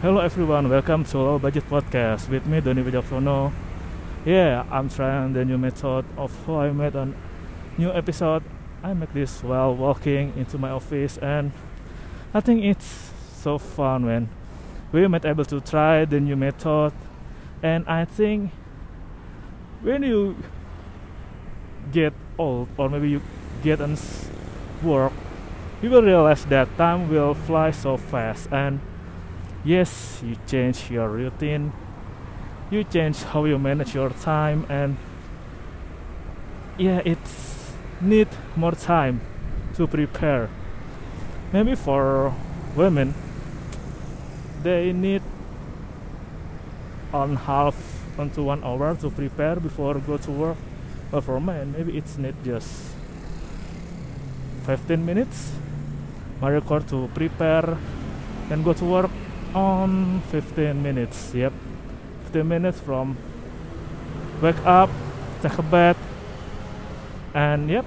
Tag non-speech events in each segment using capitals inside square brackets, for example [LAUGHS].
Hello everyone, welcome to Low Budget Podcast with me Doni Wijaksono. Yeah, I'm trying the new method of how I made a new episode. I make this while walking into my office and I think it's so fun when we might able to try the new method and I think when you get old or maybe you get on work you will realize that time will fly so fast and yes you change your routine. You change how you manage your time and yeah it's need more time to prepare. Maybe for women they need on half onto one hour to prepare before go to work. But for men maybe it's need just 15 minutes my record to prepare and go to work on 15 minutes yep. 15 minutes from wake up take a bath and yep.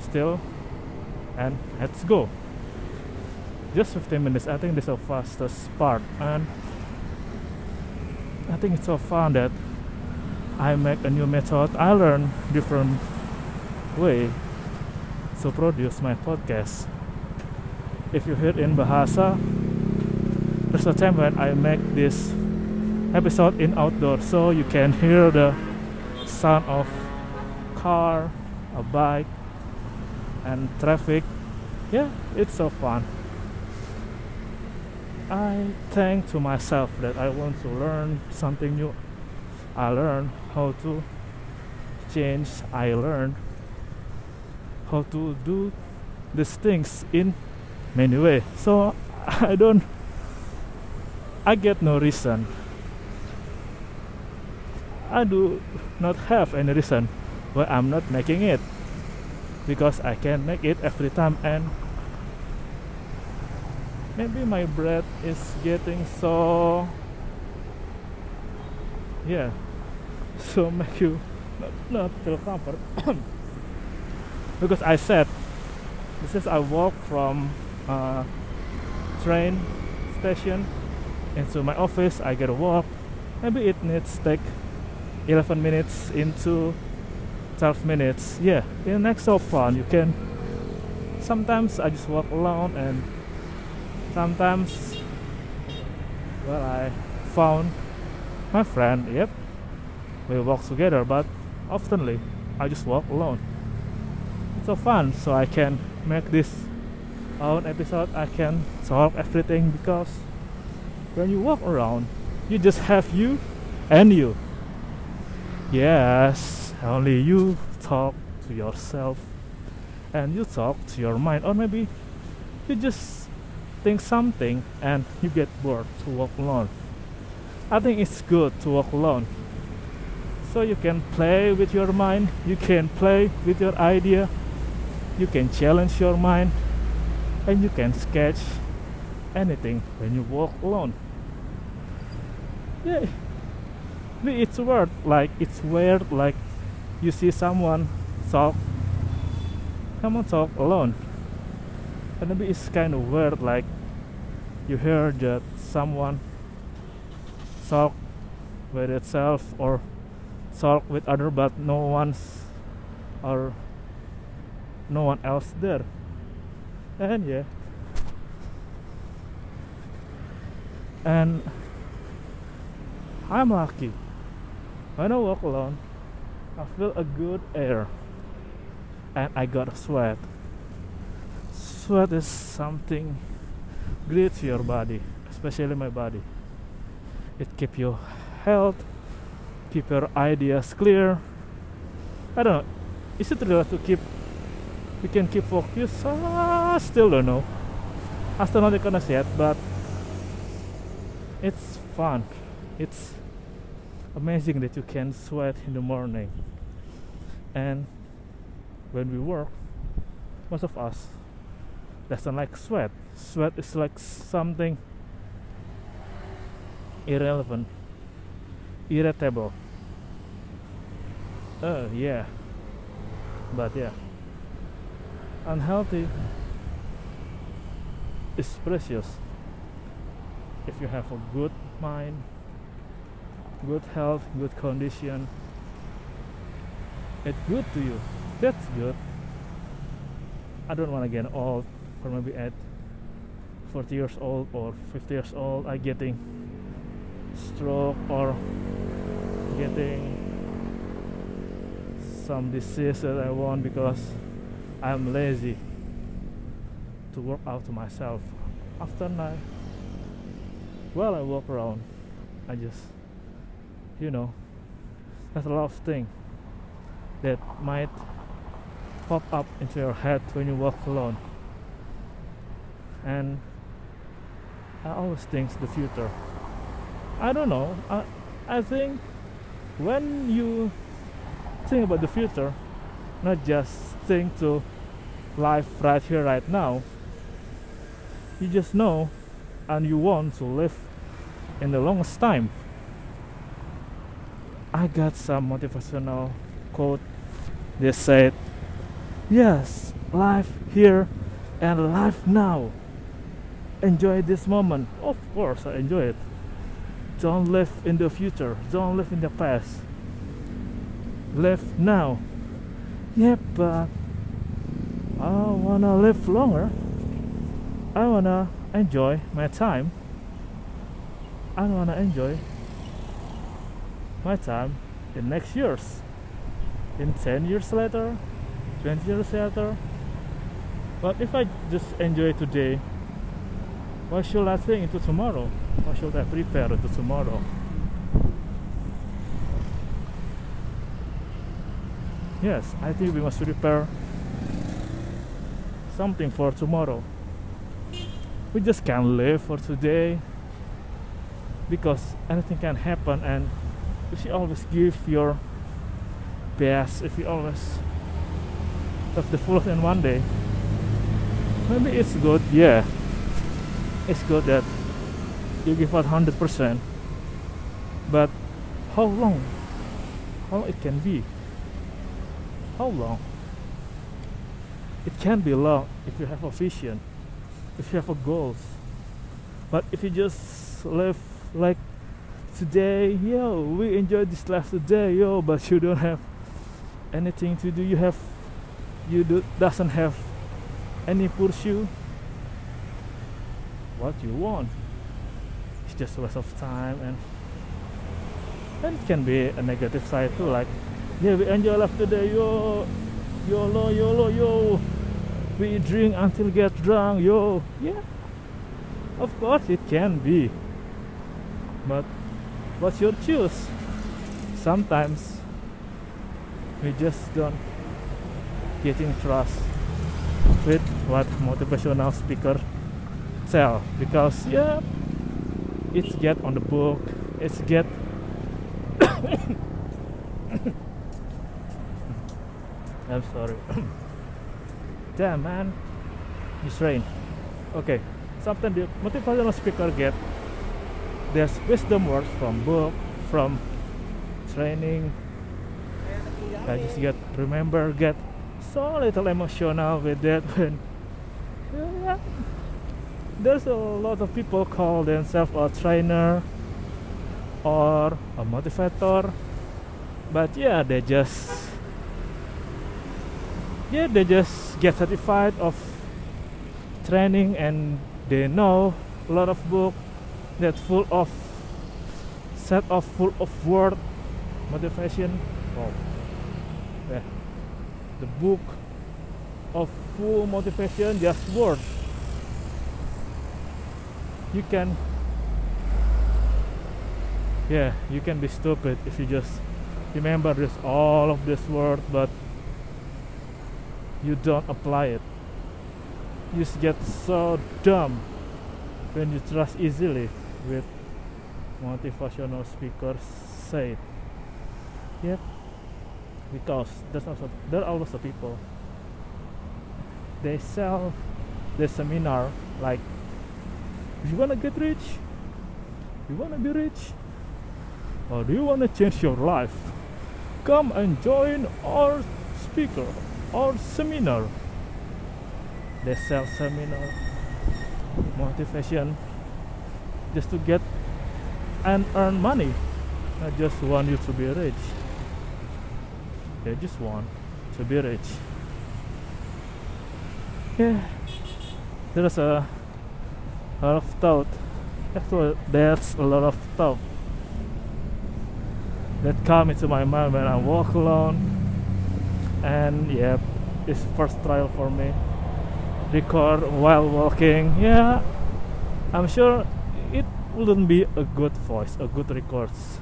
Still and let's go. Just 15 minutes i think this is the fastest part and i think it's so fun that i make a new method. I learn different way to produce my podcast. If you hear in bahasa a time when i make this episode in outdoor so you can hear the sound of car a bike and traffic. Yeah it's so fun. I think to myself that i want to learn something new. I learn how to change. I learn how to do these things in many ways. So [LAUGHS] i don't i get no reason. I do not have any reason why i'm not making it because I can make it every time and maybe my breath is getting so yeah [LAUGHS] so make you not, not feel comfort. [COUGHS] Because I said this is I walk from uh, train station into my office I get a walk maybe it needs take 11 minutes into 12 minutes. Yeah in next so fun you can sometimes I just walk alone and sometimes well I found my friend yep we walk together but oftenly I just walk alone. It's so fun so I can make this own episode I can solve everything because when you walk around you just have you and you. Yes only you talk to yourself and you talk to your mind. Or maybe you just think something and you get bored to walk alone. I think it's good to walk alone. So you can play with your mind you can play with your idea you can challenge your mind and you can sketch anything when you walk alone yeah. It's weird like it's weird like you see someone talk someone talk alone. And maybe it's kind of weird like you hear that someone talk with itself or talk with other but no one's or no one else there. And yeah. And I'm lucky when I walk alone I feel a good air and I got a sweat. Sweat is something great to your body, especially my body. It keep your health, keep your ideas clear. I don't know. Is it real to keep we can keep focus? Uh, still don't know. I still not gonna say but it's fun. It's amazing that you can sweat in the morning. And when we work most of us doesn't like sweat. Sweat is like something irrelevant irritable. Uh yeah. But yeah. Unhealthy is precious if you have a good mind good health good condition. It's good to you. That's good. I don't want to get old or maybe at 40 years old or 50 years old. I getting stroke or getting some disease that i want because i'm lazy to work out to myself. After night while i walk around. I just you know there's a lot of things that might pop up into your head when you walk alone. And i always think the future. I don't know. I, I think when you think about the future not just think to life right here right now you just know and you want to live in the longest time I got some motivational quote. They said, Yes, life here and life now. Enjoy this moment. Of course, I enjoy it. Don't live in the future, don't live in the past. Live now. Yeah, but I wanna live longer. I wanna enjoy my time. I wanna enjoy my time in next years. In 10 years later 20 years later. But if I just enjoy today why should I think into tomorrow? Why should I prepare to tomorrow? Yes I think we must prepare something for tomorrow. We just can't live for today because anything can happen and if you always give your best, if you always have the fullest in one day, maybe it's good, yeah. It's good that you give out 100%. But how long? How long it can be? How long? It can be long if you have a vision, if you have a goals. But if you just live like today. Yo we enjoy this life today. Yo but you don't have anything to do. You have you do doesn't have any pursuit. What you want. It's just a waste of time and and it can be a negative side too like yeah we enjoy life today. Yo yolo yo lo yo. We drink until get drunk. Yo yeah. Of course it can be. But what's your choose sometimes we just don't getting trust with what motivational speaker tell because yeah it's get on the book it's get [COUGHS] I'm sorry. [COUGHS] Damn man. It's rain. Okay. Sometimes the motivational speaker get there's wisdom words from book from training. I just get remember get so little emotional with that [LAUGHS] when yeah, there's a lot of people call themselves a trainer or a motivator but yeah they just yeah they just get certified of training and they know a lot of book that full of set of full of word motivation yeah. The book of full motivation just word. You can yeah you can be stupid if you just remember this all of this word but you don't apply it. You just get so dumb when you trust easily with motivational speakers say yep. Because there's also there are also people. They sell the seminar like if you want to get rich you want to be rich or do you want to change your life? Come and join our speaker our seminar. They sell seminar motivation just to get and earn money. I just want you to be rich. They just want to be rich. Yeah, there's a lot of thought. Actually, there's a lot of thought that come into my mind when I walk alone. And yeah, it's first trial for me. Record while walking. Yeah, I'm sure wouldn't be a good voice, a good records.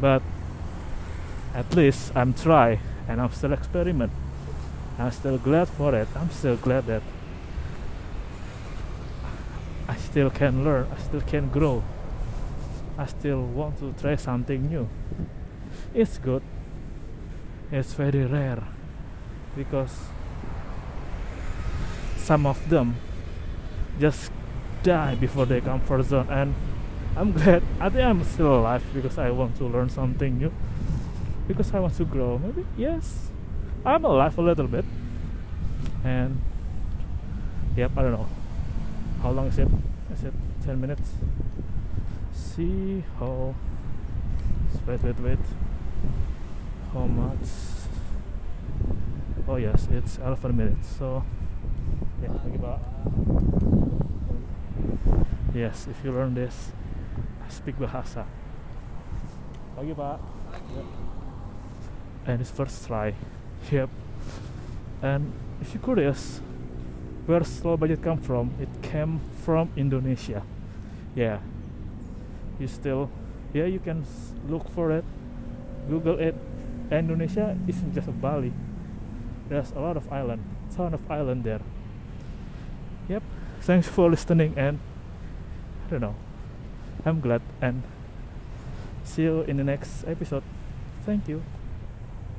But at least I'm try and I'm still experiment. I'm still glad for it. I'm still glad that I still can learn. I still can grow. I still want to try something new. It's good. It's very rare because some of them just die before they comfort zone. And I'm [LAUGHS] glad I think I'm still alive because I want to learn something new. Because I want to grow. Maybe yes. I'm alive a little bit. And yep I don't know. How long is it? Is it 10 minutes? See how wait wait wait. How much? Oh yes it's 11 minutes. So yeah yes if you learn this speak bahasa pagi pak yep. and it's first try. [LAUGHS] Yep. And if you're curious where slow budget come from? It came from Indonesia. Yeah. You still yeah you can look for it google it. Indonesia isn't just a Bali there's a lot of island ton of island there. Yep thanks for listening and I don't know. I'm glad and see you in the next episode. Thank you